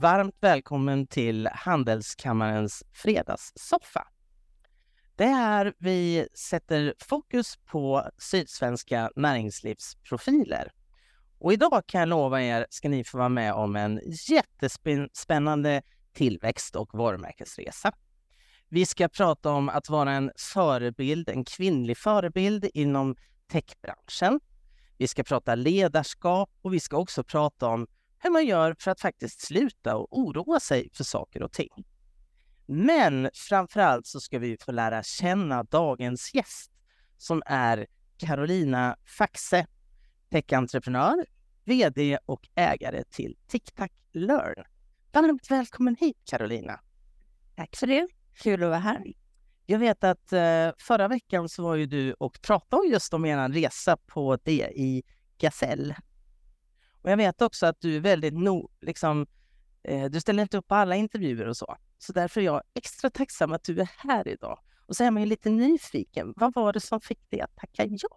Varmt välkommen till Handelskammarens fredagssoffa. Det är här vi sätter fokus på sydsvenska näringslivsprofiler. Och idag kan jag lova er ska ni få vara med om en jättespännande tillväxt och varumärkesresa. Vi ska prata om att vara en förebild, en kvinnlig förebild inom techbranschen. Vi ska prata ledarskap och vi ska också prata om hur man gör för att faktiskt sluta och oroa sig för saker och ting. Men framför allt så ska vi få lära känna dagens gäst som är Carolina Faxe, techentreprenör, VD och ägare till TicTac Learn. Varmt välkommen hit Carolina! Tack för det. Kul att vara här. Jag vet att eh, förra veckan så var ju du och pratade just om er resa på det i Gasell. Och jag vet också att du är väldigt no, liksom, eh, du ställer inte upp på alla intervjuer och så. Så därför är jag extra tacksam att du är här idag. Och så är man ju lite nyfiken. Vad var det som fick dig att tacka ja?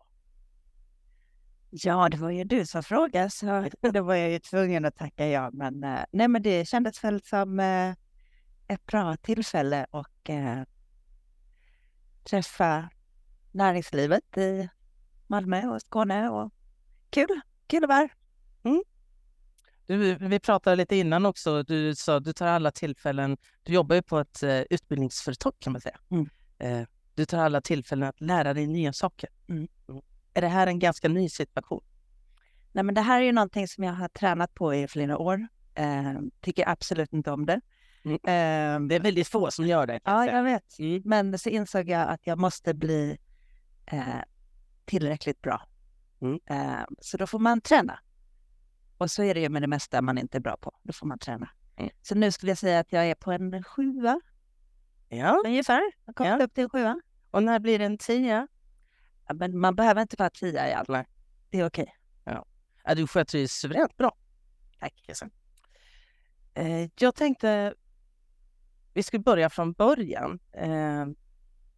Ja, det var ju du som frågade, så då var jag ju tvungen att tacka ja. Men, eh, nej, men det kändes väl som eh, ett bra tillfälle att eh, träffa näringslivet i Malmö och Skåne. Och kul, kul att vara här. Mm. Du, vi pratade lite innan också. Du sa att du tar alla tillfällen. Du jobbar ju på ett uh, utbildningsföretag kan man säga. Mm. Uh, du tar alla tillfällen att lära dig nya saker. Mm. Mm. Är det här en ganska ny situation? Nej, men det här är ju någonting som jag har tränat på i flera år. Uh, tycker absolut inte om det. Mm. Uh, det är väldigt få som gör det. Ja, jag vet. Mm. Men så insåg jag att jag måste bli uh, tillräckligt bra. Mm. Uh, så då får man träna. Och så är det ju med det mesta man inte är bra på. Då får man träna. Mm. Så nu skulle jag säga att jag är på en sjua. Ja. Ungefär. Jag kommer ja. upp till en sjua. Och när blir det en tia? Ja, men man behöver inte vara tia i allt. Nej. Det är okej. Ja. ja. Du sköter dig suveränt bra. Tack. Eh, jag tänkte vi skulle börja från början. Eh,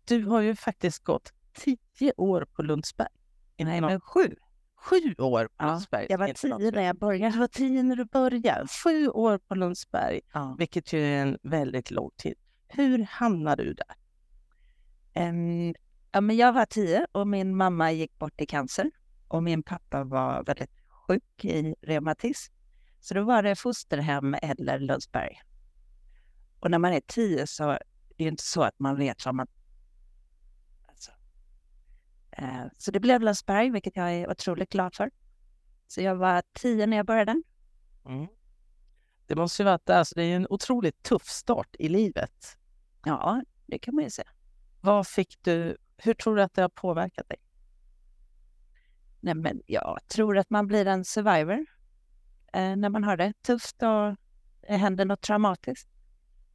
du har ju faktiskt gått tio år på Lundsberg. Nej, men sju. Sju år på Lundsberg. Jag var tio när jag började. Du var tio när du började. Sju år på Lundsberg, vilket ju är en väldigt lång tid. Hur hamnade du där? Um, ja, men jag var tio och min mamma gick bort i cancer och min pappa var väldigt sjuk i reumatism. Så då var det fosterhem eller Lundsberg. Och när man är tio så är det inte så att man vet vad man... Eh, så det blev Lundsberg, vilket jag är otroligt glad för. Så jag var tio när jag började. Mm. Det måste ju varit alltså, det är en otroligt tuff start i livet. Ja, det kan man ju säga. Vad fick du, hur tror du att det har påverkat dig? Nej, men jag tror att man blir en survivor eh, när man har det tufft och det händer något traumatiskt.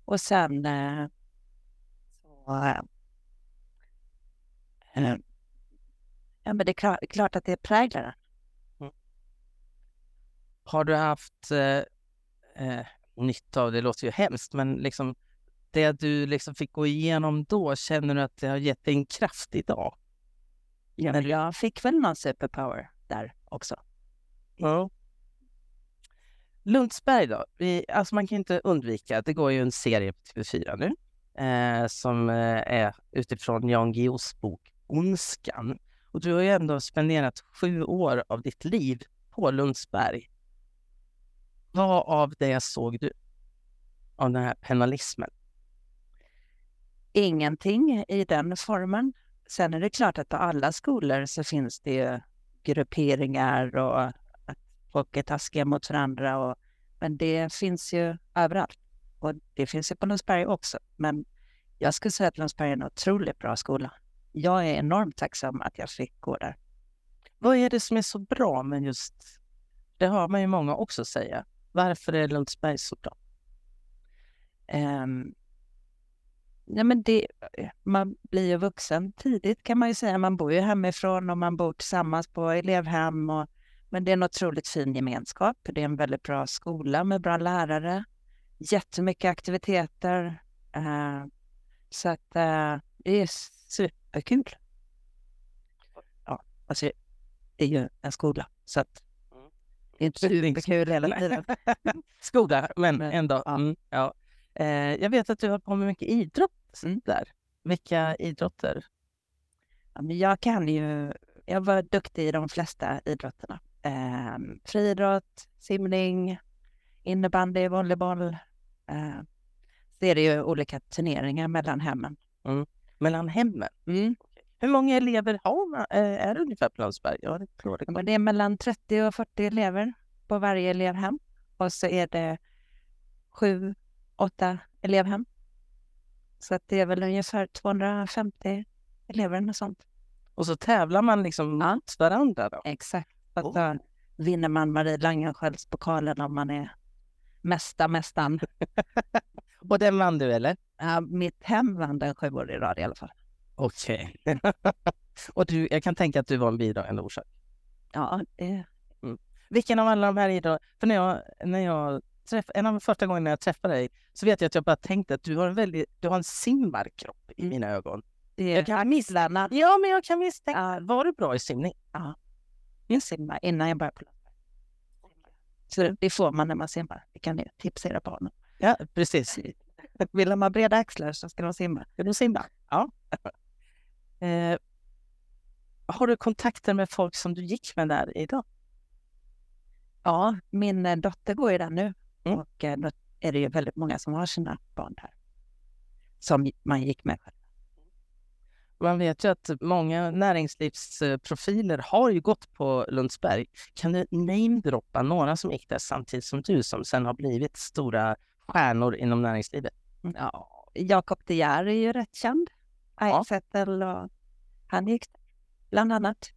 Och sen eh, så... Eh, ja, men det är klart, klart att det präglar den. Mm. Har du haft eh, eh, nytta av, det låter ju hemskt, men liksom det du liksom fick gå igenom då, känner du att det har gett dig en kraft idag? Ja, men jag fick väl någon superpower där också. Ja. Lundsberg då? Vi, alltså man kan inte undvika, det går ju en serie på TV4 nu eh, som eh, är utifrån Jan Guillous bok Ondskan. Och du har ju ändå spenderat sju år av ditt liv på Lundsberg. Vad av det såg du? Av den här penalismen? Ingenting i den formen. Sen är det klart att på alla skolor så finns det ju grupperingar och att folk är taskiga mot varandra. Och, men det finns ju överallt. Och det finns ju på Lundsberg också. Men jag skulle säga att Lundsberg är en otroligt bra skola. Jag är enormt tacksam att jag fick gå där. Vad är det som är så bra med just, det har man ju många också säga. Varför är Lundsberg så bra? Ehm, um, ja, men det, man blir ju vuxen tidigt kan man ju säga. Man bor ju hemifrån och man bor tillsammans på elevhem och men det är en otroligt fin gemenskap. Det är en väldigt bra skola med bra lärare. Jättemycket aktiviteter. Uh, så att uh, det är superkul. Ja, alltså det är ju en skola. Så att... Det är inte superkul hela tiden. Skola, men ändå. Mm, ja. Eh, jag vet att du har på med mycket idrott Mm. där. Vilka idrotter? Ja, men jag kan ju, jag var duktig i de flesta idrotterna. Eh, friidrott, simning, innebandy, volleyboll. Eh, så är det ju olika turneringar mellan hemmen. Mellan hemmen? Hur många elever har man, är det ungefär på Lundsberg? Ja, det det är mellan 30 och 40 elever på varje elevhem. Och så är det sju, åtta elevhem. Så att det är väl ungefär 250 elever och sånt. Och så tävlar man liksom Ja. mot varandra då? Exakt. Och Oh. så vinner man Marie Langenskiölds-pokalen om man är mesta mästaren. Och den vann du eller? Ja, mitt hem vann den sju år i rad i alla fall. Okej. och du, jag kan tänka att du var en bidragande orsak. Ja, det, Vilken av alla de här idrotterna... För när jag, när jag träff, en av de första gångerna jag träffade dig så vet jag att jag bara tänkte att du har en väldigt, du har en simmarkropp i mina ögon. det Jag kan misslärnad. Ja, men jag kan misstänka. Ja. Var du bra i simning? Jag simmar innan jag börjar på. Så det får man när man simmar. Det kan ni tipsa era barn. Ja, precis. Vill de ha breda axlar så ska de simma. Ska du simma? Ja. eh, har du kontakter med folk som du gick med där idag? Ja, min eh, dotter går ju där nu Mm. och eh, då är det ju väldigt många som har sina barn där. Som man gick med själv. Man vet ju att många näringslivsprofiler har ju gått på Lundsberg. Kan du namedroppa några som gick där samtidigt som du som sen har blivit stora stjärnor inom näringslivet? Ja, Jakob De Geer är ju rätt känd. Ja. Och han gick bland annat.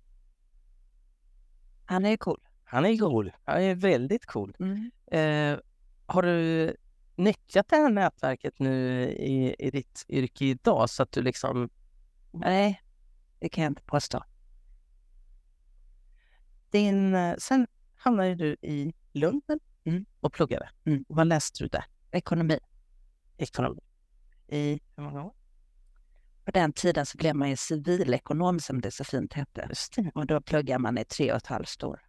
Han är ju cool. Han är cool. Han är väldigt cool. Mm. Eh, har du nyttjat det här nätverket nu i, i ditt yrke idag så att du liksom Nej, det kan jag inte påstå. din... eh, Sen hamnade du i Lund Mm. och pluggade. Mm. Vad läste du där? Ekonomi. Ekonomi. I hur många år? På den tiden så blev man ju civilekonom som det så fint hette. Och då pluggar man i tre och ett halvt år.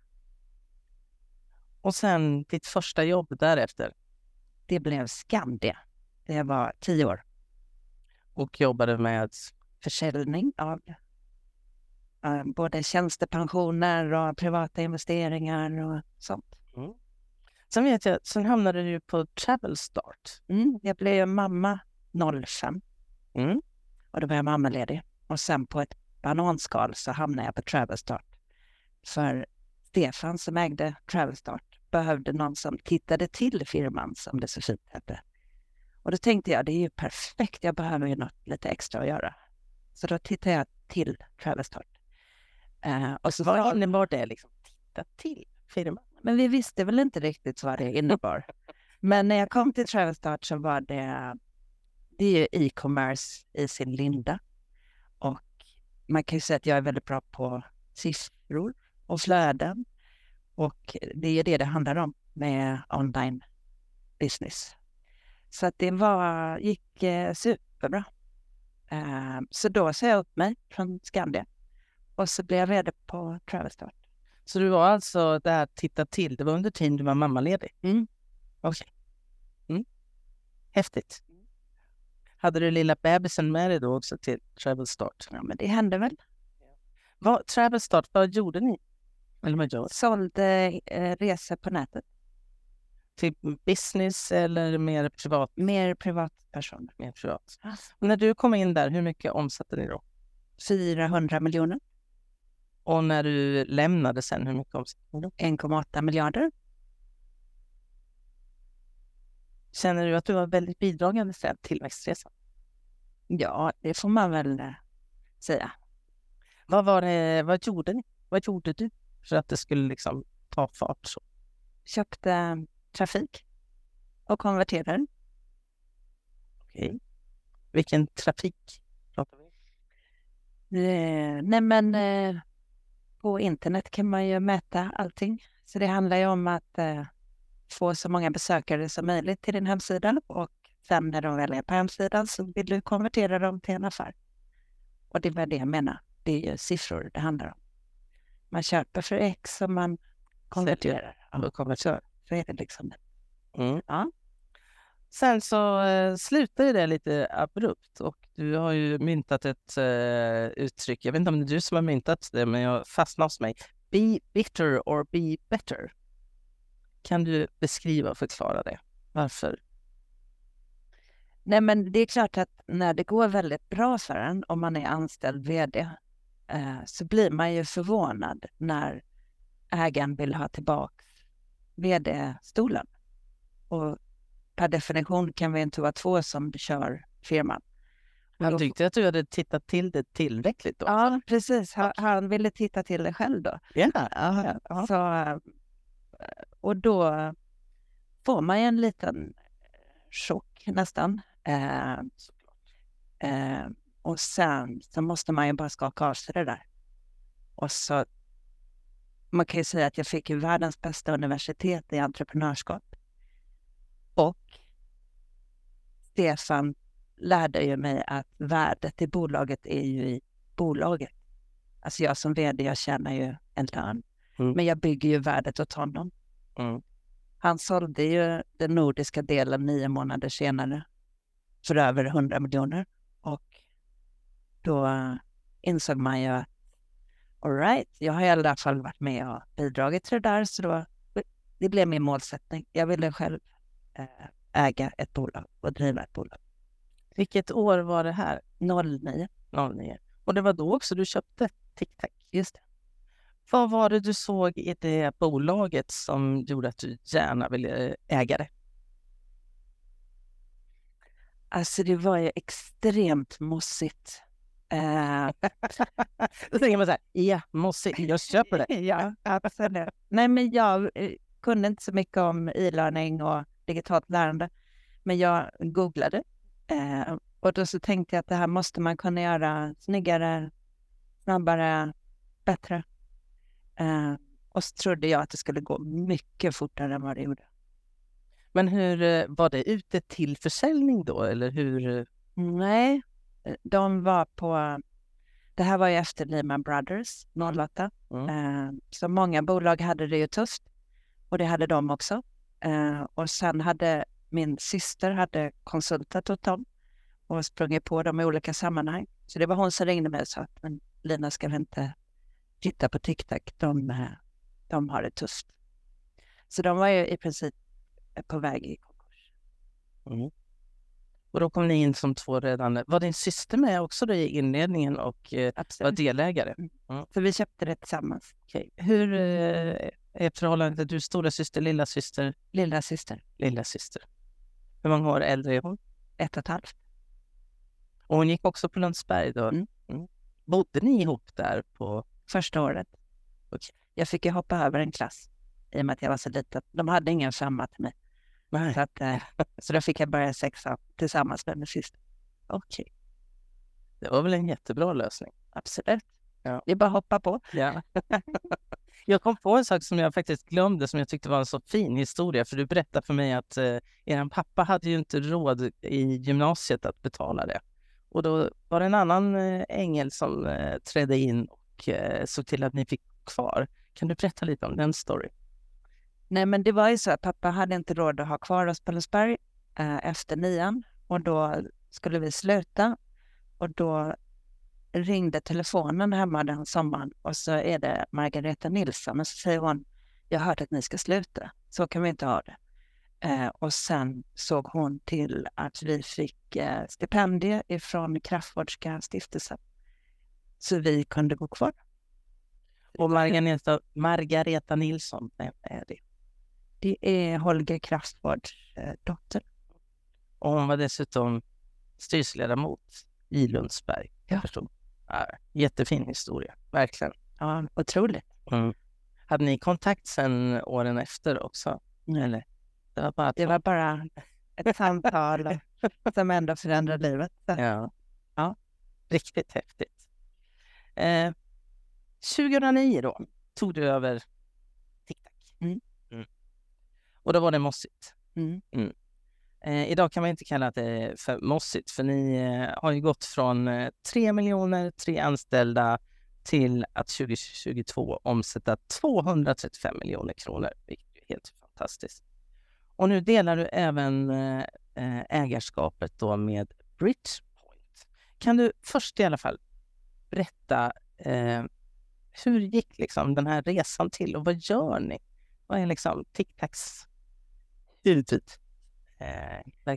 Och sen ditt första jobb därefter Det blev Skandia. Det var tio år. och jobbade med... Försäljning av eh, både tjänstepensioner och privata investeringar och sånt. Sen vet jag, sen hamnade du på Travel Start. Mm, jag blev mamma 05 Mm. och då var jag mammaledig. Och sen på ett bananskal så hamnade jag på Travelstart. För Stefan som ägde Travelstart behövde någon som tittade till firman som det så fint hette. Och då tänkte jag, det är ju perfekt, jag behöver ju något lite extra att göra. Så då tittade jag till Travelstart. Eh, och så Vad innebar det? Liksom? Titta till firman men vi visste väl inte riktigt vad det innebar. Men när jag kom till Travelstart så var det, det är ju e-commerce i sin linda. Och man kan ju säga att jag är väldigt bra på siffror och flöden. Och det är ju det det handlar om med online business. Så att det var, gick eh, superbra. Eh, så då sa jag upp mig från Skandia och så blev jag vd på Travelstart. Så du var alltså där titta till, det var under tiden du var mammaledig? Mm. Okej. Mm. Häftigt. Hade du lilla bebisen med dig då också till Travel Start? Ja, men det hände väl. Vad, Travel Start, vad gjorde ni? Eller vad gör Sålde eh, resor på nätet. Till business eller mer privat? Mer privatpersoner. Mer privat. Och när du kom in där, hur mycket omsatte ni då? 400 miljoner. Och när du lämnade sen, hur mycket omsatte ni då? 1,8 miljarder. Känner du att du var väldigt bidragande till tillväxtresan? Ja, det får man väl eh, säga. Vad var det, vad gjorde ni? Vad gjorde du för att det skulle liksom ta fart så? Köpte trafik och konverterade. Okej. Vilken trafik pratar vi? Eh, nej men eh, på internet kan man ju mäta allting. Så det handlar ju om att eh, få så många besökare som möjligt till din hemsida och sen när de väl är på hemsidan så vill du konvertera dem till en affär. Och det var det jag menar. Det är ju siffror det handlar om. Man köper för X och man konverterar. Ja, så är det liksom. Mm. Ja. Sen så eh, slutar ju det lite abrupt och du har ju myntat ett eh, uttryck. Jag vet inte om det är du som har myntat det, men jag fastnar hos mig. Be bitter or be better. Kan du beskriva och förklara det? Varför? Nej, men det är klart att när det går väldigt bra för en, om man är anställd vd, eh, så blir man ju förvånad när ägaren vill ha tillbaka vd-stolen. Och per definition kan vi inte vara två som kör firman. Han tyckte att du hade tittat till det tillräckligt då? Ja, precis. Han, han ville titta till det själv då. Ja. ja. Så, eh, och då får man ju en liten chock nästan. Eh, eh, och sen så måste man ju bara skaka av sig det där. Och så, man kan ju säga att jag fick världens bästa universitet i entreprenörskap. Och Stefan lärde ju mig att värdet i bolaget är ju i bolaget. Alltså jag som vd, jag tjänar ju en lön. Mm. Men jag bygger ju värdet åt honom. Mm. Han sålde ju den nordiska delen nio månader senare för över 100 miljoner. Och då insåg man ju att all right, jag har i alla fall varit med och bidragit till det där. Så då, det blev min målsättning. Jag ville själv äga ett bolag och driva ett bolag. Vilket år var det här? 09, 09. Och det var då också du köpte TicTac? just det. Vad var det du såg i det bolaget som gjorde att du gärna ville äga det? Alltså det var ju extremt mossigt. Eh, Då tänker man så här, ja, mossigt, jag köper det. ja, absolut. Nej, men jag eh, kunde inte så mycket om e-learning och digitalt lärande. Men jag googlade eh, och då så tänkte jag att det här måste man kunna göra snyggare, snabbare, bättre. Eh, och så trodde jag att det skulle gå mycket fortare än vad det gjorde. Men hur eh, var det ute till försäljning då? Eller hur? Nej, de var på... Det här var ju efter Lehman Brothers 08. Mm. Eh, så många bolag hade det ju tufft. Och det hade de också. Eh, och sen hade min syster hade konsultat åt dem och sprungit på dem i olika sammanhang. Så det var hon som ringde mig och sa att men Lina ska vi inte titta på TikTok, de, eh, de har det tufft. Så de var ju i princip på väg i konkurs. Mm. Och då kom ni in som två redan. Var din syster med också då i inledningen och eh, var Absolut. delägare? Så vi köpte det tillsammans. Okej. Hur eh, är förhållandet? Du stora syster, lilla syster, Lilla syster, lilla syster. Hur många år äldre är hon? ett och ett halvt. Och hon gick också på Lundsberg då? Mm. Mm. Bodde ni ihop där på... första året. Okej. Jag fick ju hoppa över en klass i och med att jag var så liten. De hade ingen femma till mig. Nej. Så, att, eh, så då fick jag börja sexa tillsammans med min syster. Okej. Det var väl en jättebra lösning? Absolut. Ja. Det är bara att hoppa på. Ja. jag kom på en sak som jag faktiskt glömde som jag tyckte var en så fin historia. För du berättade för mig att eh, er pappa hade ju inte råd i gymnasiet att betala det. Och då var det en annan eh, ängel som eh, trädde in och eh, såg till att ni fick kvar. Kan du berätta lite om den story? Nej, men det var ju så att pappa hade inte råd att ha kvar oss på Lundsberg eh, efter nian och då skulle vi sluta och då ringde telefonen hemma den sommaren och så är det Margareta Nilsson och så säger hon jag har hört att ni ska sluta, så kan vi inte ha det. Eh, och sen såg hon till att vi fick eh, stipendie ifrån Kraftvårdska stiftelsen så vi kunde gå kvar. Och Margareta, Margareta Nilsson, vem är det? Det är Holger Kraftvårds eh, dotter. Och hon var dessutom styrelseledamot i Lundsberg. Ja. Förstod. Ja, jättefin historia, verkligen. Ja, otroligt. Mm. Hade ni kontakt sen åren efter också? Eller? Det var bara. Det var bara ett samtal som ändå förändrade livet. Så. Ja. Ja. Riktigt häftigt. Eh, 2009 då tog du över TikTok. Mm. Mm. Och då var det mossigt. Mm. Eh, idag kan man inte kalla det för mossigt för ni eh, har ju gått från eh, 3 miljoner, tre anställda till att 2022 omsätta 235 miljoner kronor, vilket är helt fantastiskt. Och nu delar du även eh, eh, ägarskapet då med Bridgepoint. Kan du först i alla fall berätta eh, hur gick liksom den här resan till och vad gör ni? Vad är liksom TicTacs huvudverksamhet? Eh,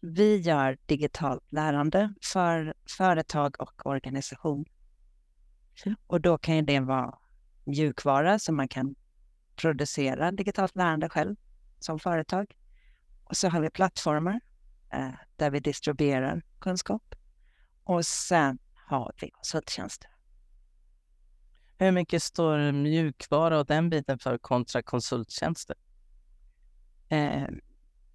Vi gör digitalt lärande för företag och organisation. Och då kan det vara mjukvara som man kan producera digitalt lärande själv som företag. Och så har vi plattformar eh, där vi distribuerar kunskap. Och sen har vi konsulttjänster. Hur mycket står mjukvara och den biten för kontra konsulttjänster? Eh,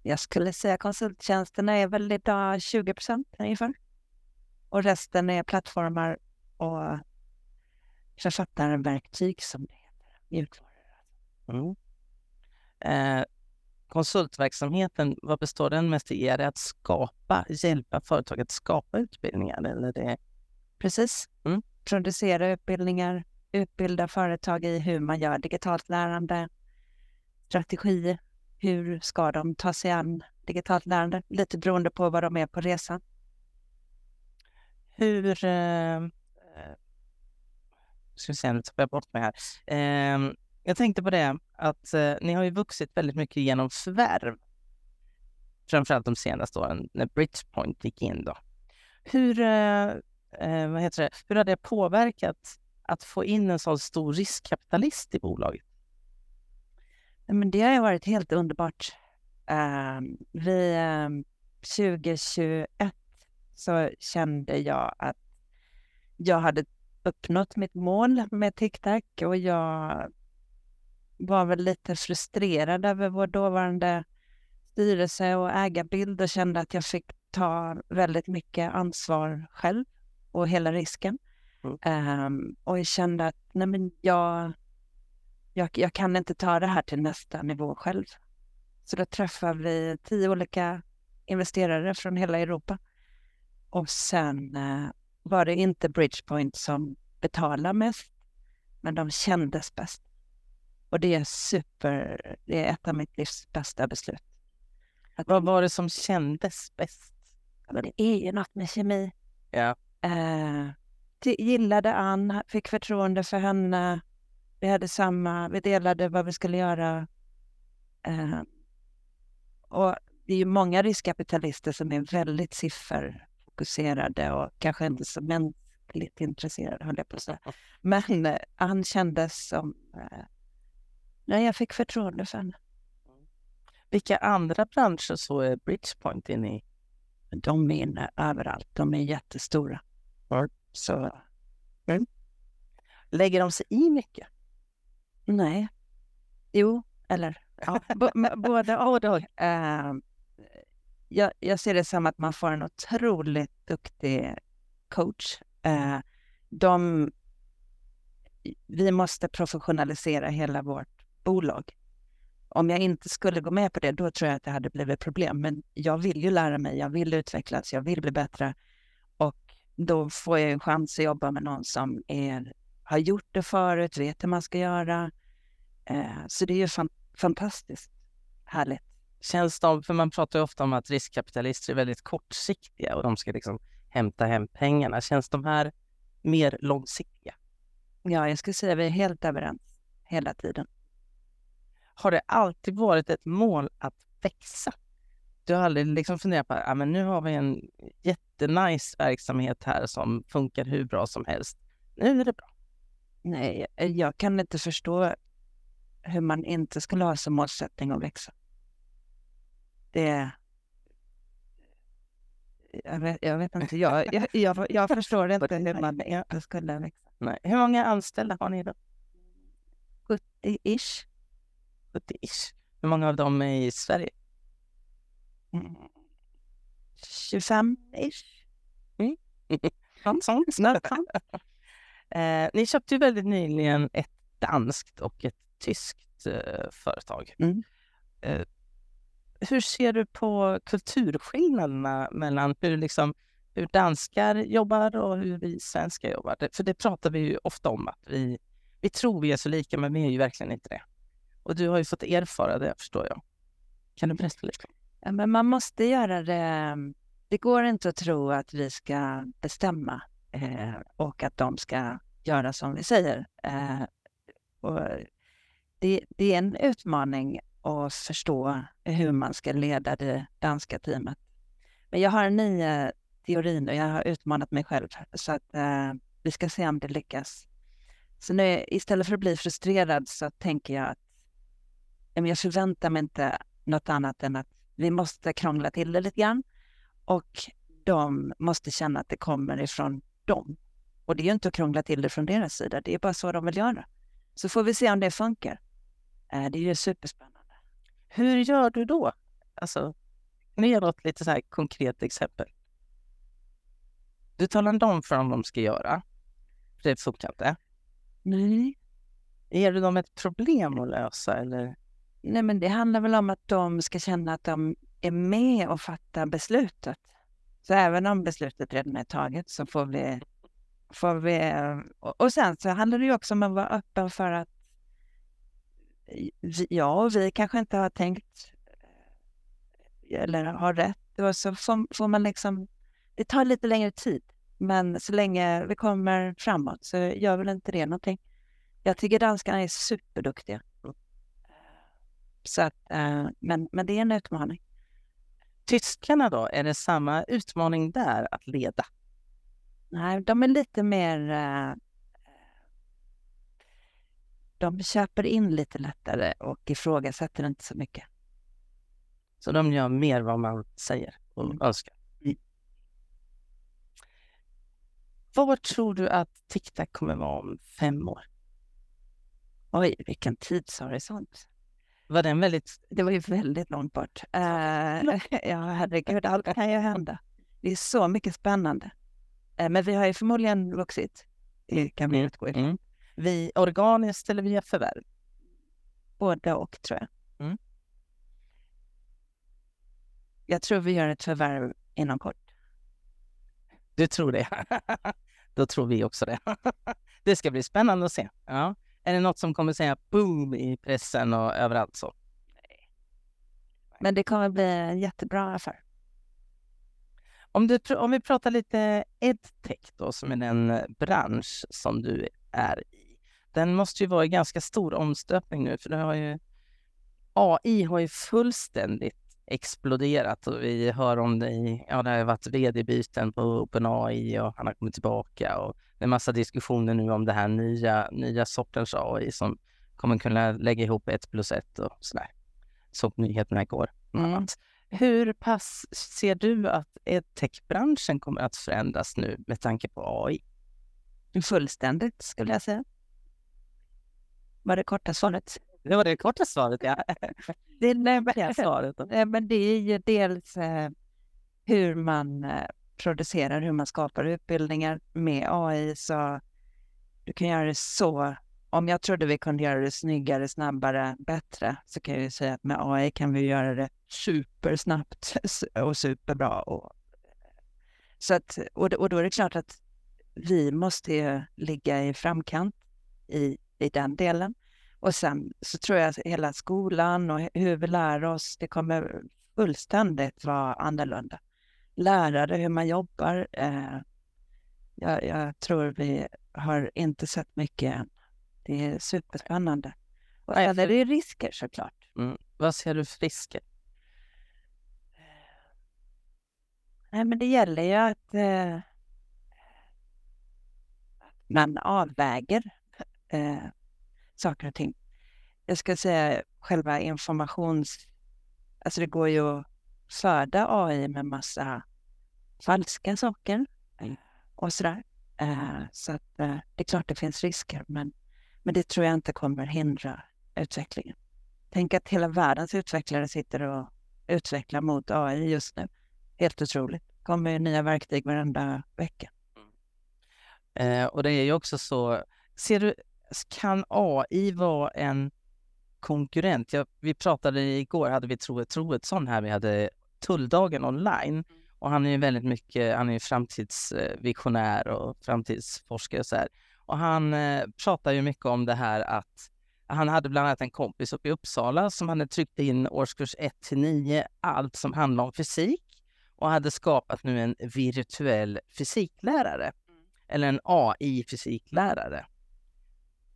jag skulle säga konsulttjänsterna är väl idag 20 procent ungefär. Och resten är plattformar och författarverktyg som det heter, mjukvaror. Mm. Eh, konsultverksamheten, vad består den mest i? Är det att skapa, hjälpa företag att skapa utbildningar? Eller det... Precis. Mm. Producera utbildningar, utbilda företag i hur man gör digitalt lärande, strategi, hur ska de ta sig an digitalt lärande? Lite beroende på vad de är på resan. Hur... Eh, eh ska vi se, nu tappar jag bort mig här. Eh, jag tänkte på det att eh, ni har ju vuxit väldigt mycket genom förvärv. Framförallt de senaste åren när Bridgepoint gick in då. Hur, eh, eh, vad heter det? Hur har det påverkat att få in en sån stor riskkapitalist i bolaget? Men det har varit helt underbart. Uh, vi, uh, 2021 så kände jag att jag hade uppnått mitt mål med TicTac och jag var väl lite frustrerad över vår dåvarande styrelse och ägarbild och kände att jag fick ta väldigt mycket ansvar själv och hela risken. Mm. Um, och jag kände att nej men jag, jag, jag kan inte ta det här till nästa nivå själv. Så då träffade vi tio olika investerare från hela Europa. Och sen uh, var det inte Bridgepoint som betalade mest, men de kändes bäst. Och det är super, det är ett av mitt livs bästa beslut. Att, Vad var det som kändes bäst? det är ju något med kemi. Ja. Uh, gillade Ann, fick förtroende för henne. Vi hade samma, vi delade vad vi skulle göra. Uh, och det är ju många riskkapitalister som är väldigt sifferfokuserade och kanske inte så mänskligt intresserade, höll jag på att säga. Men uh, Ann kändes som... Uh, nej, jag fick förtroende för henne. Vilka andra branscher så är Bridgepoint inne i? De är inne överallt. De är jättestora. Så... Mm. Lägger de sig i mycket? Nej. Jo, eller ja, både och. och. Uh, jag, jag, ser det som att man får en otroligt duktig coach. Uh, de, vi måste professionalisera hela vårt bolag. Om jag inte skulle gå med på det, då tror jag att det hade blivit problem. Men jag vill ju lära mig, jag vill utvecklas, jag vill bli bättre. Och då får jag en chans att jobba med någon som är, har gjort det förut, vet hur man ska göra. Eh, så det är ju fan, fantastiskt härligt. Känns de, för man pratar ju ofta om att riskkapitalister är väldigt kortsiktiga och de ska liksom hämta hem pengarna. Känns de här mer långsiktiga? Ja, jag skulle säga att vi är helt överens hela tiden. Har det alltid varit ett mål att växa? Du har aldrig liksom funderat på att ah, nu har vi en jättenice verksamhet här som funkar hur bra som helst. Nu är det bra. Nej, jag kan inte förstå hur man inte skulle ha som målsättning att växa. Det... Jag vet, jag vet inte, jag, jag, jag, jag förstår inte hur man inte skulle växa. Nej. Hur många anställda har ni då? 70-ish. 70-ish. Hur många av dem är i Sverige? 25-ish. Mm. Något sånt. Eh, ni köpte ju väldigt nyligen ett danskt och ett tyskt eh, företag. Mm. Eh, hur ser du på kulturskillnaderna mellan hur liksom hur danskar jobbar och hur vi svenskar jobbar. För det pratar vi ju ofta om att vi, vi tror vi är så lika, men vi är ju verkligen inte det. Och du har ju fått erfara det, förstår jag. Kan du berätta lite? Ja, men man måste göra det. Det går inte att tro att vi ska bestämma eh, och att de ska göra som vi säger. Eh, och det, det är en utmaning att förstå hur man ska leda det danska teamet. Men jag har en ny teori nu. jag har utmanat mig själv så att eh, vi ska se om det lyckas. Så nu istället för att bli frustrerad så tänker jag att jag förväntar mig inte något annat än att vi måste krångla till det lite grann och de måste känna att det kommer ifrån dem. Och det är ju inte att krångla till det från deras sida, det är bara så de vill göra. Så får vi se om det funkar. Eh, det är ju superspännande. Hur gör du då? Alltså, kan du ge något lite så här konkret exempel? Du talar om för dem vad de ska göra. För det funkar inte. Nej. Ger du dem ett problem att lösa eller? Nej, men det handlar väl om att de ska känna att de är med och fattar beslutet. Så även om beslutet redan är taget så får vi... Får vi och sen så handlar det ju också om att vara öppen för att ja, vi kanske inte har tänkt eh, eller har rätt. Och så får, får man liksom... Det tar lite längre tid, men så länge vi kommer framåt så gör väl inte det någonting. Jag tycker danskarna är superduktiga. Så att, eh, men, men det är en utmaning. Tyskarna då, är det samma utmaning där att leda? Nej, de är lite mer... Äh, de köper in lite lättare och ifrågasätter inte så mycket. Så de gör mer vad man säger och mm. önskar? Mm. Var tror du att TikTok kommer vara om fem år? Oj, vilken tidshorisont. Var den väldigt... Det var ju väldigt långt bort. Uh, ja, herregud, allt kan ju hända. Det är så mycket spännande. Uh, men vi har ju förmodligen vuxit. Kan vi utgå ifrån. Mm. Vi organiskt eller via förvärv? Både och, tror jag. Mm. Jag tror vi gör ett förvärv inom kort. Du tror det? Då tror vi också det. det ska bli spännande att se. Ja. Är det något som kommer säga boom i pressen och överallt så? Men det kommer bli en jättebra affär. Om, du, om vi pratar lite edtech då, som är den bransch som du är i. Den måste ju vara i ganska stor omstöpning nu, för det har ju, AI har ju fullständigt exploderat och vi hör om det i, ja det har varit vd-byten på OpenAI och han har kommit tillbaka och det är massa diskussioner nu om det här nya, nya sortens AI som kommer kunna lägga ihop ett plus ett och sådär. Såg nyheterna igår. Mm. Hur pass ser du att edtech-branschen kommer att förändras nu med tanke på AI? Fullständigt skulle jag säga. Var det korta svaret? Det var det korta svaret, ja. det är det svaret. Men det är ju dels eh, hur man eh, producerar, hur man skapar utbildningar med AI. Så du kan göra det så. Om jag trodde vi kunde göra det snyggare, snabbare, bättre så kan jag ju säga att med AI kan vi göra det supersnabbt och superbra. Och, så att, och, då är det klart att vi måste ligga i framkant i, i den delen. Och sen så tror jag att hela skolan och hur vi lär oss, det kommer fullständigt vara annorlunda. Lärare, hur man jobbar. Eh, jag, jag, tror vi har inte sett mycket än. Det är superspännande. Och sen är det risker såklart. Mm. Vad ser du för risker? Nej, men det gäller ju att eh, man avväger eh, saker och ting. Jag ska säga själva informations... Alltså det går ju att föda AI med massa falska saker eh, och sådär. Eh, så att, eh, det är klart det finns risker, men, men det tror jag inte kommer hindra utvecklingen. Tänk att hela världens utvecklare sitter och utvecklar mot AI just nu. Helt otroligt. Det kommer nya verktyg varenda vecka. Mm. Eh, och det är ju också så, ser du, kan AI vara en konkurrent? Ja, vi pratade igår, hade vi Troe Troedsson här, vi hade Tulldagen online. Och han är ju väldigt mycket, han är ju framtidsvisionär och framtidsforskare och så här. Och han eh, pratar ju mycket om det här att han hade bland annat en kompis uppe i Uppsala som hade tryckt in årskurs 1 till 9, allt som handlar om fysik och hade skapat nu en virtuell fysiklärare eller en AI-fysiklärare.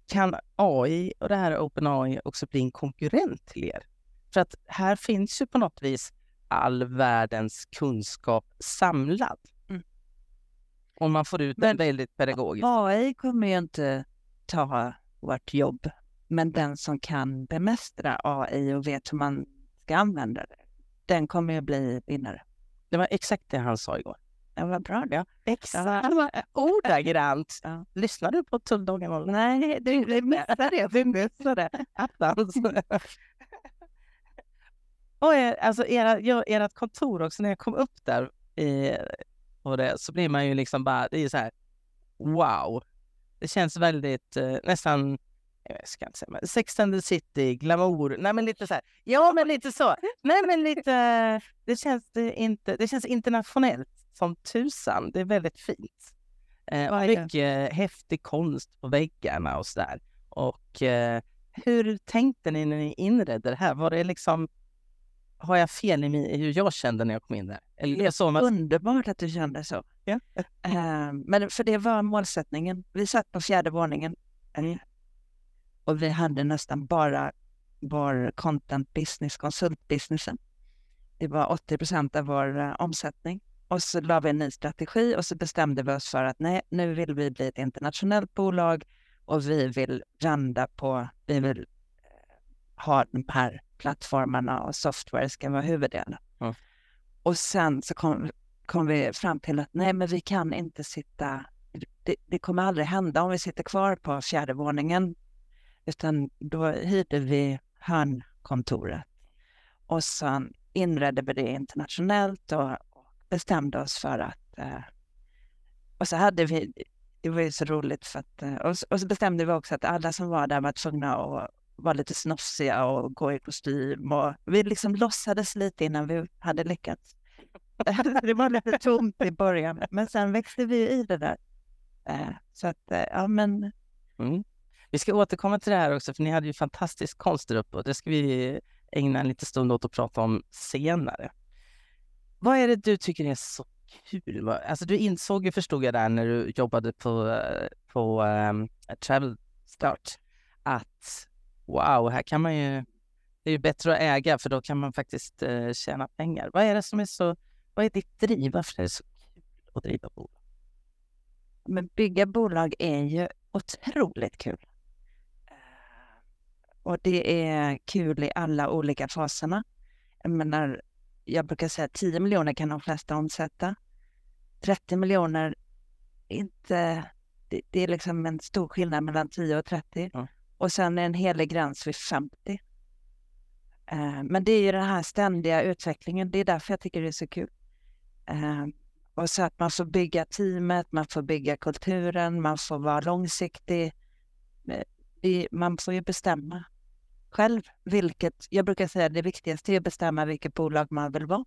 Kan AI och det här OpenAI också bli en konkurrent till er? För att här finns ju på något vis all världens kunskap samlad. Mm. Och man får ut den väldigt pedagogiskt. AI kommer ju inte ta vårt jobb, men den som kan bemästra AI och vet hur man ska använda det, den kommer ju bli vinnare. Det var exakt det han sa igår. Ja, vad bra det. Exakt. Ordagrant. Ja. Lyssnar du på Tulldagen? Nej, du, du missade det. Du missade det. Och er, alltså era, ja, ert kontor också, när jag kom upp där i, och det, så blir man ju liksom bara, det är ju så här, wow. Det känns väldigt, eh, nästan, jag ska inte säga, Sex and the City, glamour, nej men lite så här, ja men lite så, nej men lite, det känns, det inte, det känns internationellt som tusan, det är väldigt fint. Eh, är det? mycket häftig konst på väggarna och sådär. Och eh, hur tänkte ni när ni inredde det här? Var det liksom, har jag fel i hur jag kände när jag kom in där? Eller jag såg man, Underbart att du kände så. Ja. Eh, men för det var målsättningen. Vi satt på fjärde våningen eh, och vi hade nästan bara vår content business, konsultbusinessen. Det var 80 procent av vår eh, omsättning. Och så la vi en ny strategi och så bestämde vi oss för att nej, nu vill vi bli ett internationellt bolag och vi vill vända på, vi vill eh, ha de här plattformarna och software ska vara huvuddelen. Ja. Och sen så kom, kom vi fram till att nej, men vi kan inte sitta, det, det kommer aldrig hända om vi sitter kvar på fjärde våningen, utan då hyrde vi hörnkontoret och sen inredde vi det internationellt och, bestämde oss för att eh, och så hade vi, det var ju så roligt för att, eh, och, så- och så bestämde vi också att alla som var där var tvungna att vara lite snofsiga och gå i kostym och vi liksom låtsades lite innan vi hade lyckats. det var lite tomt i början, men sen växte vi i det där. Eh, så att, eh, ja men, mm. Vi ska återkomma till det här också, för ni hade ju fantastisk konst där uppe och det ska vi ägna en liten stund åt att prata om senare. Vad är det du tycker är så kul? Alltså du insåg ju, förstod jag där när du jobbade på, eh, på um, Travel Start, att wow, här kan man ju, det är ju bättre att äga för då kan man faktiskt eh, tjäna pengar. Vad är det som är så, vad är ditt driv? Varför är det så kul att driva bolag? men bygga bolag är ju otroligt kul. Eh, Och det är kul i alla olika faserna. Jag menar, jag brukar säga 10 miljoner kan de flesta omsätta. 30 miljoner, inte, det, det är liksom en stor skillnad mellan 10 och 30. Ja. Och sen en helig gräns vid 50. Eh, men det är ju den här ständiga utvecklingen, det är därför jag tycker det är så kul. Eh, och så att man får bygga teamet, man får bygga kulturen, man får vara långsiktig. Eh, man får ju bestämma själv vilket, jag brukar säga det viktigaste är att bestämma vilket bolag man vill vara.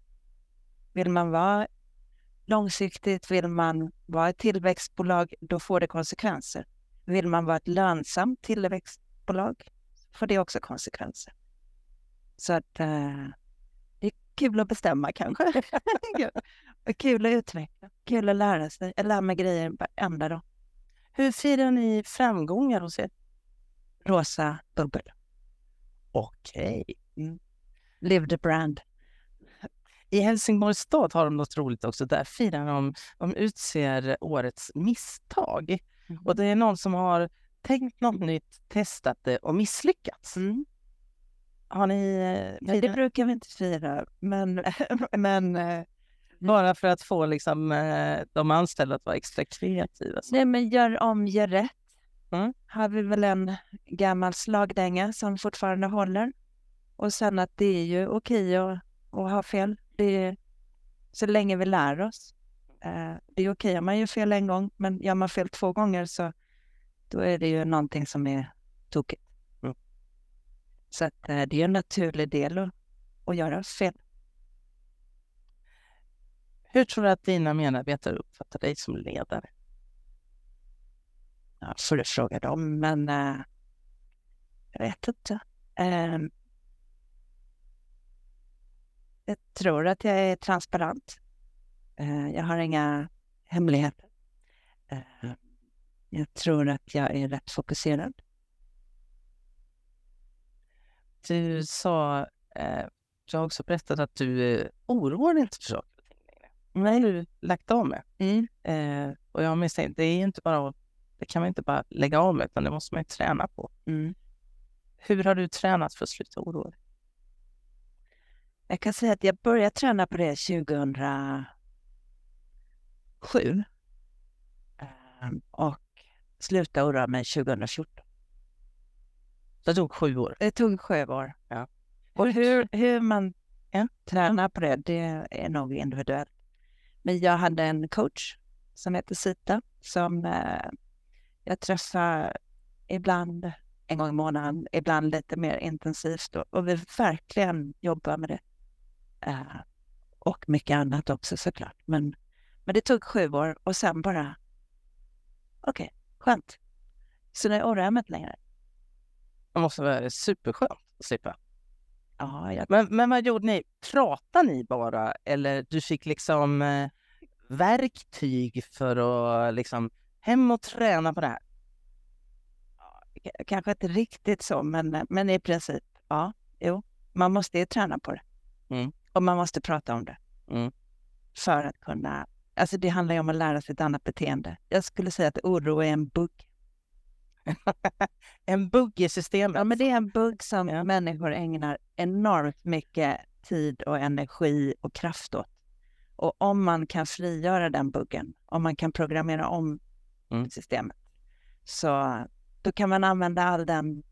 Vill man vara långsiktigt, vill man vara ett tillväxtbolag, då får det konsekvenser. Vill man vara ett lönsamt tillväxtbolag, får det också konsekvenser. Så att eh, det är kul att bestämma kanske. Och kul att utveckla, kul att lära sig. Jag lär mig grejer varenda dag. Hur firar ni framgångar hos er? Rosa bubbel. Okej. Mm. Live the brand. I Helsingborgs stad har de något roligt också. Där firar de, de utser årets misstag. Och det är någon som har tänkt något nytt, testat det och misslyckats. Mm. Har ni... eh, Nej, det firat- brukar vi inte fira, men, men eh, Bara för att få liksom, eh, de anställda att vara extra kreativa. Så. Nej, men gör om, gör rätt. Mm. Har vi väl en gammal slagdänga som fortfarande håller. Och sen att det är ju okej att, att ha fel. Det är, så länge vi lär oss. Eh, det är okej om man gör fel en gång, men gör man fel två gånger så då är det ju någonting som är tokigt. Mm. Så att, eh, det är en naturlig del att, att göra fel. Hur tror du att dina medarbetare uppfattar dig som ledare? Ja, får du fråga dem, men uh, jag vet inte. Uh, jag tror att jag är transparent. Uh, jag har inga hemligheter. jag tror att jag är rätt fokuserad. Du sa, du har också berättat att du oroar dig inte för saker och ting längre. Nej. du lagt av med. Mm. och jag misstänker, det är inte bara det kan man inte bara lägga av med, utan det måste man träna på. Mm. Hur har du tränat för att sluta oroa dig? Jag kan säga att jag började träna på det 2007 ehm, och slutade oroa mig 2014. Det tog sju år? Det tog sju år. Ja. Och hur, hur man ja. tränar på det, det är nog individuellt. Men jag hade en coach som heter Sita som eh, jag träffar ibland en gång i månaden, ibland lite mer intensivt och, och vi verkligen jobbar med det. Uh, och mycket annat också såklart. Men, men det tog sju år och sen bara, okej, okay, skönt. Så nu oroar jag mig inte längre. Det måste vara superskönt att slippa. Ja, jag... men, men vad gjorde ni? Pratade ni bara eller du fick liksom eh, verktyg för att liksom Hem och träna på det här. Kanske inte riktigt så, men, men i princip, ja, jo. Man måste ju träna på det. Mm. Och man måste prata om det. Mm. För att kunna... Alltså det handlar ju om att lära sig ett annat beteende. Jag skulle säga att oro är en bugg. en bugg i systemet? Ja, men det är en bugg som ja. människor ägnar enormt mycket tid och energi och kraft åt. Och om man kan frigöra den buggen, om man kan programmera om mm. systemet. Så då kan man använda all den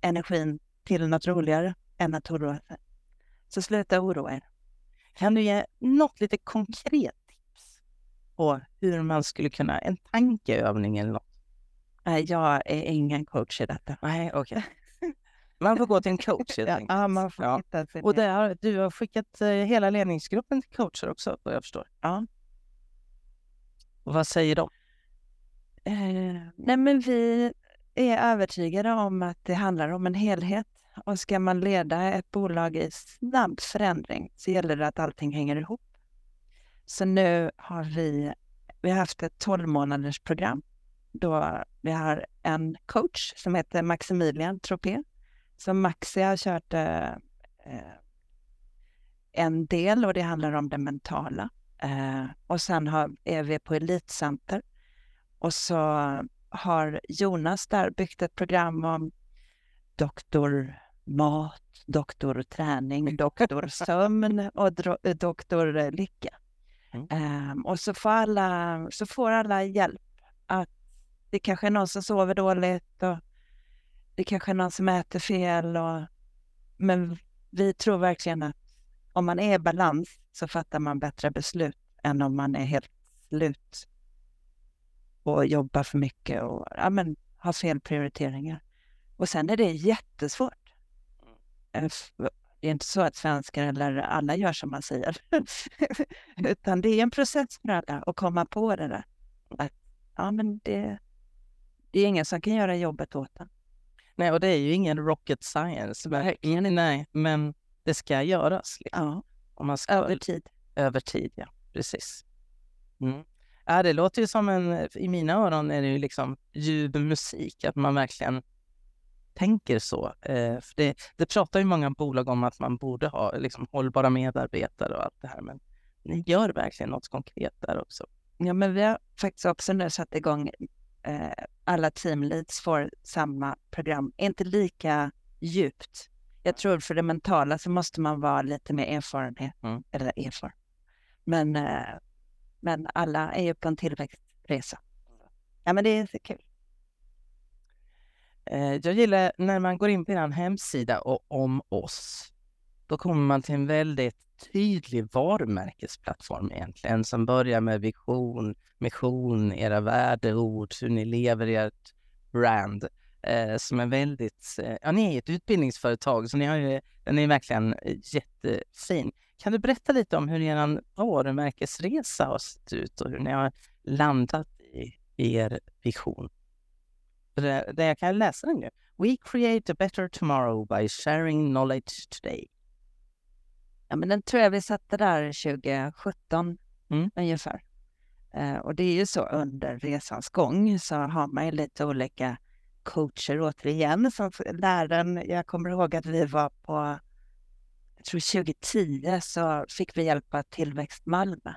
energin till något roligare än att oroa sig. Så sluta oroa er. Kan du ge något lite konkret på hur man skulle kunna, en tankeövning eller något? Nej, jag är ingen coach i detta. Nej, okej. Okay. Man får gå till en coach helt enkelt. Ja, man får ja. Och har, du har skickat eh, hela ledningsgruppen till coacher också, vad jag förstår. Ja. Och vad säger de? Eh, nej, men vi är övertygade om att det handlar om en helhet. Och ska man leda ett bolag i snabb förändring så gäller det att allting hänger ihop. Så nu har vi, vi har haft ett 12 månaders program då vi har en coach som heter Maximilian Tropé. Så Maxi har kört eh, en del och det handlar om det mentala. Eh, och sen har, är vi på Elitcenter och så har Jonas där byggt ett program om doktor mat, doktor träning, doktor sömn och doktor lycka. Mm. Um, och så får, alla, så får alla hjälp. Att det kanske är någon som sover dåligt och det kanske är någon som äter fel. Och, men vi tror verkligen att om man är i balans så fattar man bättre beslut än om man är helt slut och jobbar för mycket och ja, men, har fel prioriteringar. Och sen är det jättesvårt. Det är inte så att svenskar eller alla gör som man säger. Utan det är en process för alla att komma på det där. Att, ja, men det, det är ingen som kan göra jobbet åt en. Nej, och det är ju ingen rocket science. Men, nej, men det ska göras. Liksom. Ja, Om man ska, över tid. Över tid, ja. Precis. Mm. Ja, det låter ju som en, i mina öron är det ju liksom ljuv musik, att man verkligen tänker så. Eh, för det, det pratar ju många bolag om att man borde ha liksom, hållbara medarbetare och allt det här, men ni gör verkligen något konkret där också. Ja, men vi har faktiskt också nu satt igång eh, alla teamleads får samma program, inte lika djupt. Jag tror för det mentala så måste man vara lite mer erfarenhet, mm. eller erfaren. Men eh, men alla är ju på en tillväxtresa. Ja, men det är kul. Eh, jag gillar när man går in på er hemsida och om oss. Då kommer man till en väldigt tydlig varumärkesplattform egentligen som börjar med vision, mission, era värdeord, hur ni lever ert brand eh, som är väldigt, eh, ja ni är ett utbildningsföretag så ni har ju, den är verkligen eh, jättefin. kan du berätta lite om hur er varumärkesresa har sett ut och hur ni har landat i, i er vision? Det, det jag kan läsa den nu. We create a better tomorrow by sharing knowledge today. Ja, men den tror jag vi satte där 2017 Mm. ungefär. Eh, och det är ju så under resans gång så har man ju lite olika coacher återigen som läraren. Jag kommer ihåg att vi var på, jag tror 2010 så fick vi hjälp av Tillväxt Malmö.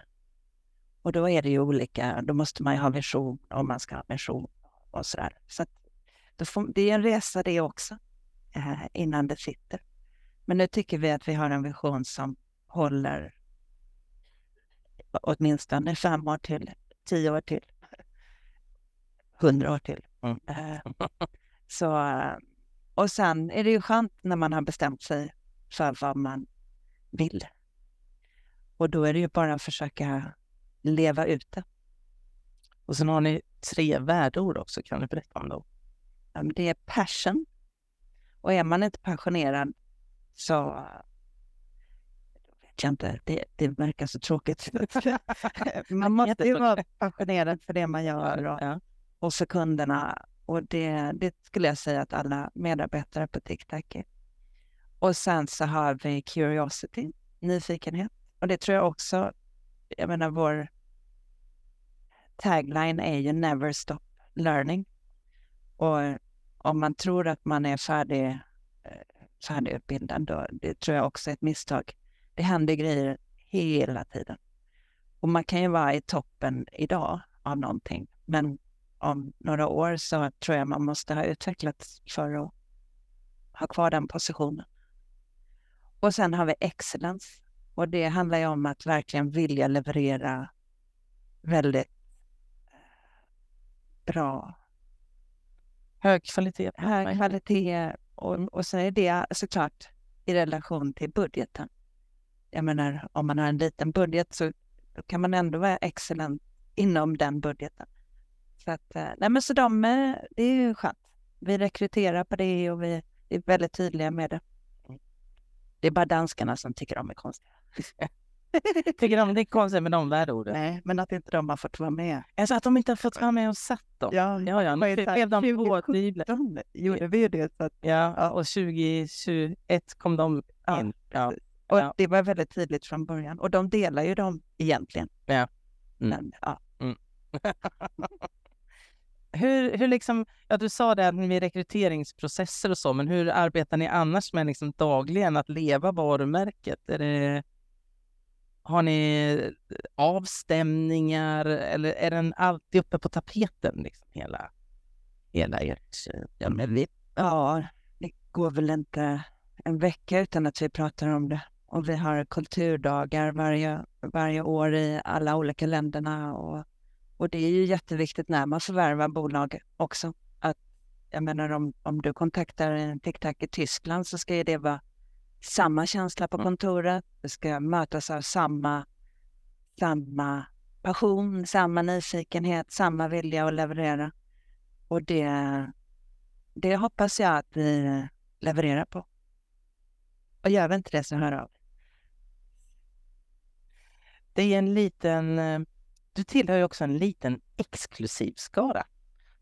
Och då är det ju olika, då måste man ju ha vision om man ska ha mission och. Så att då får, det är en resa det också eh, innan det sitter. Men nu tycker vi att vi har en vision som håller åtminstone fem år till, tio år till, hundra år till. Mm. Eh, Så, eh, och sen är det ju skönt när man har bestämt sig för vad man vill. Och då är det ju bara att försöka leva ut det. Och sen har ni tre värdeord också. Kan du berätta om dem? Ja, Det är passion. Och är man inte passionerad så eh, vet jag inte, det, det verkar så tråkigt. man måste ju vara passionerad för det man gör och, Ja. och för kunderna. Och det, det skulle jag säga att alla medarbetare på TikTok är. Och sen så har vi curiosity, nyfikenhet. Och det tror jag också, jag menar vår tagline är ju never stop learning. Och om man tror att man är färdig, eh, färdigutbildad, då, det tror jag också är ett misstag. Det händer grejer hela tiden. Och man kan ju vara i toppen idag av någonting, men om några år så tror jag man måste ha utvecklats för att ha kvar den positionen. Och sen har vi excellence. Och det handlar ju om att verkligen vilja leverera väldigt bra, Hög kvalitet. hög kvalitet. Och, och sen är det såklart i relation till budgeten. Jag menar, om man har en liten budget så kan man ändå vara excellent inom den budgeten. Så, att, eh, nej men så de, eh, det är ju skönt. Vi rekryterar på det och vi är väldigt tydliga med det. Det är bara danskarna som tycker de är konstiga. Tycker de det är konstigt med de värdeorden? Nej, men att inte de har fått vara med. Alltså att de inte har fått vara med och satt dem? Ja, Ja, ja, nu blev de 2017? påtydliga. de gjorde vi ju det. Så att, Ja, och 2021 kom de Ja, in. Ja. och Ja. det var väldigt tydligt från början. Och de delar ju dem egentligen. Ja. Mm. Men, ja. Hur, hur liksom, ja du sa det med rekryteringsprocesser och så, men hur arbetar ni annars med liksom dagligen att leva varumärket? Är det, har ni eh, avstämningar eller är den alltid uppe på tapeten? Liksom, hela, hela ert... Ja, men vi, ja, det går väl inte en vecka utan att vi pratar om det. Och vi har kulturdagar varje, varje år i alla olika länderna. Och, och det är ju jätteviktigt när man förvärvar bolag också. Att, jag menar om, om du kontaktar en TikTok i Tyskland så ska ju det vara samma känsla på kontoret. Det ska mötas av samma, samma passion, samma nyfikenhet, samma vilja att leverera. Och det, det hoppas jag att vi levererar på. Och gör vi inte det så hör av. Det är en liten... Du tillhör ju också en liten exklusiv skara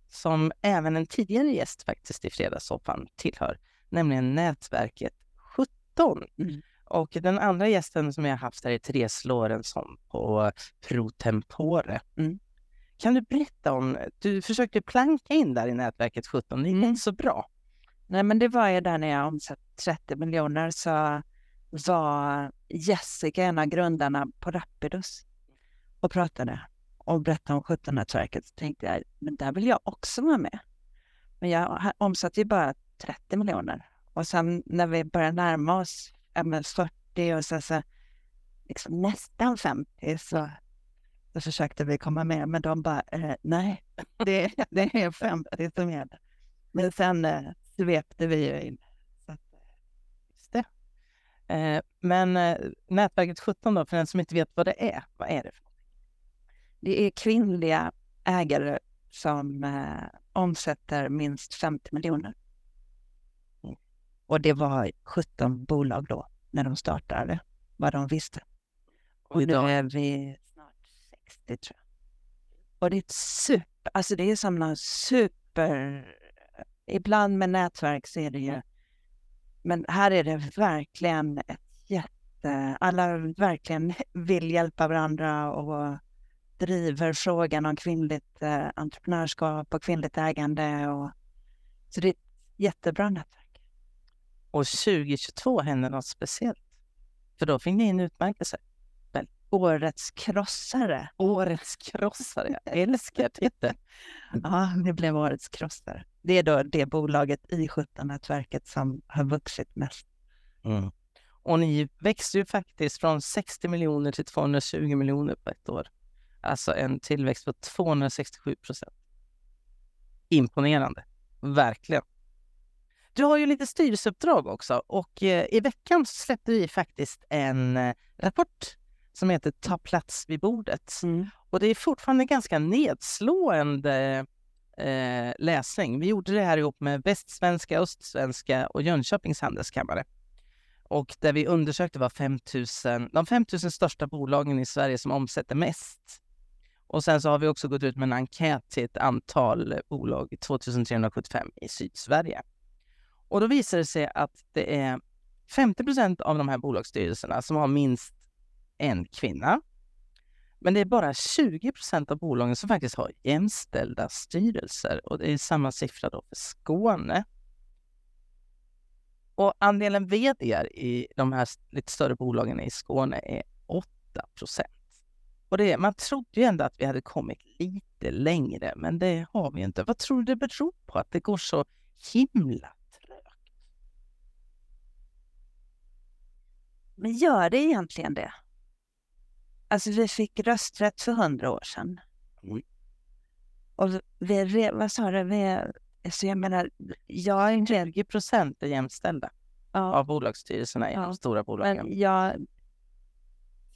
som även en tidigare gäst faktiskt i Fredagssoffan tillhör, nämligen nätverket 17. Mm. Och den andra gästen som jag har haft här är Therese Lorentzon på ProTempore. Mm. Kan du berätta om, du försökte planka in där i nätverket 17, det gick Mm. inte så bra. Nej, men det var ju där när jag omsatt 30 miljoner så var Jessica en av grundarna på Rapidus och pratade och berättade om 17-nätverket. Så tänkte jag, men där vill jag också vara med. Men jag omsatte ju bara 30 miljoner. Och sen när vi började närma oss ja, men 40 och sen så liksom nästan 50 så, så försökte vi komma med. Men de bara, eh, nej, det, det är 50 som gäller. Men sen eh, svepte vi ju in. Så att, Just det. Eh, men eh, nätverket 17 då, för den som inte vet vad det är, vad är det? För? det är kvinnliga ägare som eh, omsätter minst 50 miljoner. Och det var 17 bolag då när de startade. vad de visste. Och, Och nu är vi snart 60 tror jag. Och det är ett super, alltså det är som någon super, ibland med nätverk så är det ju, men här är det verkligen ett jätte, alla verkligen vill hjälpa varandra och driver frågan om kvinnligt eh, entreprenörskap och kvinnligt ägande. Och, så det är ett jättebra nätverk. Och 2022 händer något speciellt. För då fick ni en utmärkelse. Årets krossare. Årets krossare. Jag älskar titeln. Ja, det blev årets krossare. Det är då det bolaget i 17-nätverket som har vuxit mest. Mm. Och ni växte ju faktiskt från 60 miljoner till 220 miljoner på ett år. Alltså en tillväxt på 267 procent. Imponerande. Verkligen. Du har ju lite styrelseuppdrag också och eh, i veckan så släppte vi faktiskt en eh, rapport som heter Ta plats vid bordet. Och det är fortfarande ganska nedslående eh, läsning. Vi gjorde det här ihop med Västsvenska, Östsvenska och Jönköpings handelskammare. Och där vi undersökte var 5 000, de 5 000 största bolagen i Sverige som omsätter mest. Och sen så har vi också gått ut med en enkät till ett antal bolag, 2375 i Sydsverige. Och då visar det sig att det är 50 procent av de här bolagsstyrelserna som har minst en kvinna. Men det är bara 20 procent av bolagen som faktiskt har jämställda styrelser och det är samma siffra då för Skåne. Och andelen vd i de här lite större bolagen i Skåne är 8 procent. Och det, man trodde ju ändå att vi hade kommit lite längre, men det har vi inte. Vad tror du det beror på att det går så himla Men gör det egentligen det? Alltså vi fick rösträtt för hundra år sedan. Mm. Och vi, vad sa du, vi, alltså jag menar, jag är inte 20 procent är jämställda ja, av bolagsstyrelserna i Ja, de stora bolagen. men jag,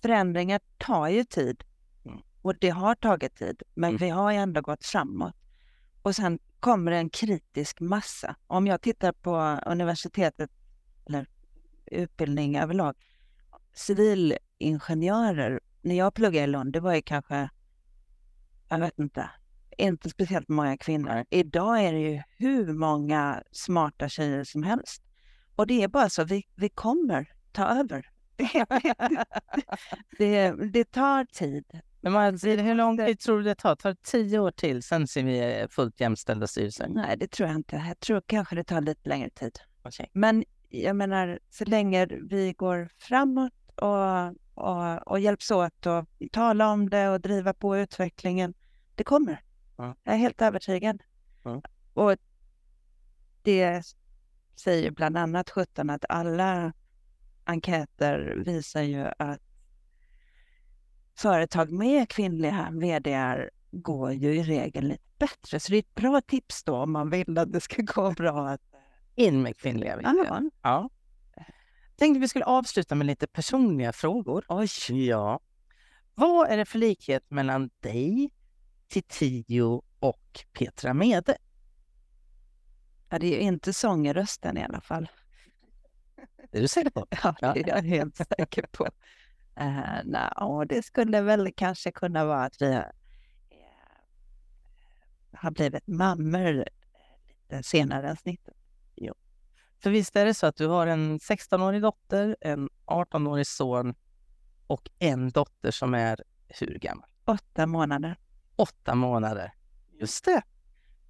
förändringar tar ju tid. Mm. Och det har tagit tid, men Mm. vi har ju ändå gått framåt. Och sen kommer en kritisk massa. Om jag tittar på universitetet, eller utbildning överlag, civilingenjörer, när jag pluggade i Lund, det var ju kanske, jag vet inte, inte speciellt många kvinnor. Idag är det ju hur många smarta tjejer som helst. Och det är bara så, vi, vi kommer ta över. det, det tar tid. Men man, hur lång tid tror du det tar? Tar det tio år till sen ser vi fullt jämställda styrelser? Nej, det tror jag inte. Jag tror kanske det tar lite längre tid. Okej. Men jag menar, så länge vi går framåt och, och, och hjälps åt och tala om det och driva på utvecklingen, det kommer. Ja. Jag är helt övertygad. Ja. Och det säger bland annat 17 att alla enkäter visar ju att företag med kvinnliga vd går ju i regel lite bättre. Så det är ett bra tips då om man vill att det ska gå bra. Att, In med kvinnliga vd. ja. Tänkte vi skulle avsluta med lite personliga frågor. Oj, ja. Vad är det för likhet mellan dig, Titio och Petra Mede? Ja, det är ju inte sångrösten i alla fall. Det är du säker på? Ja, det är jag helt säker på. Uh, nej, och det skulle väl kanske kunna vara att vi eh, har blivit mammor lite senare än snittet. För visst är det så att du har en 16-årig dotter, en 18-årig son och en dotter som är hur gammal? Åtta månader. Åtta månader. Just det.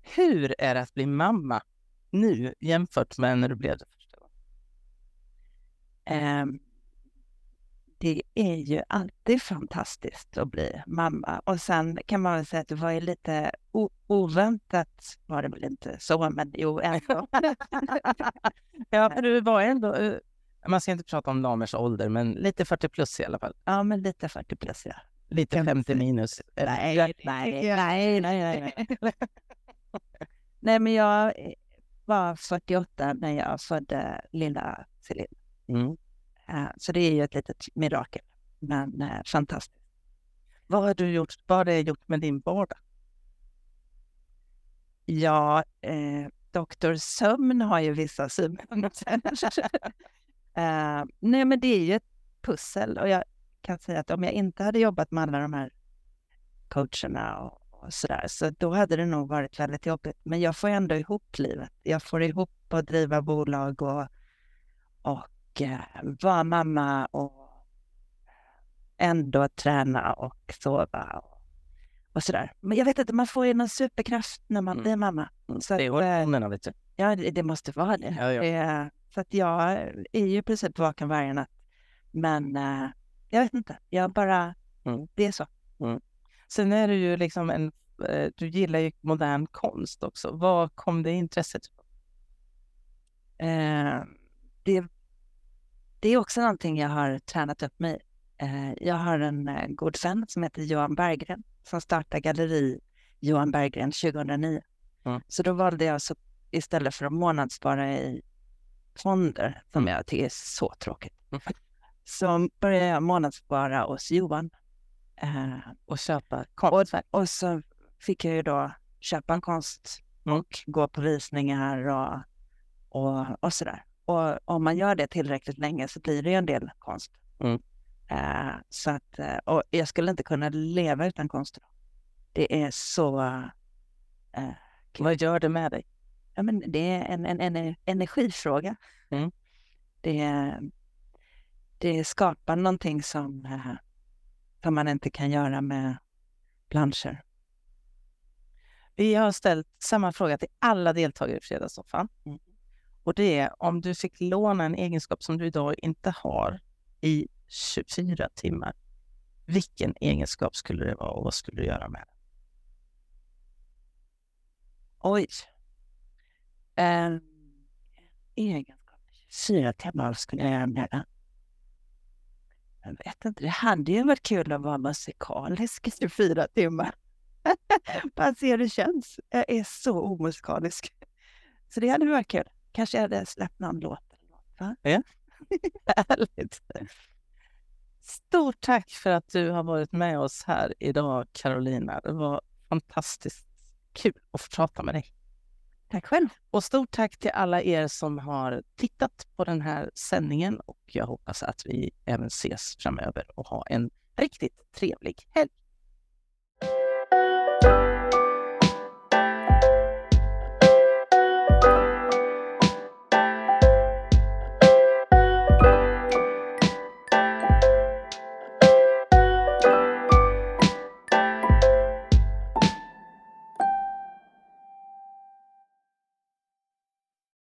Hur är det att bli mamma nu jämfört med när du blev det första gången? Ehm, det är ju alltid fantastiskt att bli mamma. Och sen kan man väl säga att det var ju lite oväntat, var det väl inte så, men jo ändå. Ja, för du var ändå... eh, Man ska inte prata om damers ålder, men lite 40 plus i alla fall. ja, men lite 40 plus ja. Lite Kan man 50 säga. minus. Nej, nej, nej, nej, nej, nej. Nej, men jag var 48 när jag födde lilla Celine. Mm. Eh, så det är ju ett litet mirakel, men eh, fantastiskt. Vad har du gjort? Vad har det gjort med din vardag? Ja, eh, Doktor Sömn har ju vissa synpunkter. eh, nej, men det är ju ett pussel och jag kan säga att om jag inte hade jobbat med alla de här coacherna och, och sådär, så då hade det nog varit väldigt jobbigt. Men jag får ändå ihop livet. Jag får ihop att driva bolag och, och vara mamma och ändå träna och sova och, och sådär. Men jag vet inte, man får ju någon superkraft när man Mm. blir mamma. Mm, Så det är eh, hormonerna, vet du. Ja, det, det måste vara det. Ja, ja. Så att jag är ju i princip vaken varje natt. Men eh, jag vet inte, jag bara... Mm. Det är så. Sen är du ju liksom en, eh, du gillar ju modern konst också. Var kom det intresset ifrån? Eh, det, det är också någonting jag har tränat upp mig eh, Jag har en eh, god vän som heter Johan Berggren som startade galleri Johan Berggren 2009. Mm. Så då valde jag så, istället för att månadsspara i fonder, som jag tycker är så tråkigt, Mm. så började jag månadsspara hos Johan. Eh, Och köpa konstverk? och så fick jag ju då köpa konst Mm. och gå på visningar och, och, och sådär. Och om man gör det tillräckligt länge så blir det ju en del konst. Mm. Eh, så att, eh, och jag skulle inte kunna leva utan konst. Det är så... eh, Vad gör det med dig? ja, men det är en, en, en energifråga. Mm. Det, det skapar någonting som, eh, som man inte kan göra med planscher. Vi har ställt samma fråga till alla deltagare i Fredagssoffan. Mm. Och det är om du fick låna en egenskap som du idag inte har i 24 timmar. Vilken egenskap skulle det vara och vad skulle du göra med den? Oj. Eh, egenskap. Fyra timmar skulle jag göra med den. Jag vet inte, det hade ju varit kul att vara musikalisk i 24 timmar. Bara se hur det känns. Jag är så omusikalisk. Så det hade varit kul. Kanske jag hade släppt någon låt. eller något, va? Härligt! Stort tack för att du har varit med oss här idag, Carolina. Det var fantastiskt kul att få prata med dig. Tack själv. Och stort tack till alla er som har tittat på den här sändningen och jag hoppas att vi även ses framöver och ha en riktigt trevlig helg.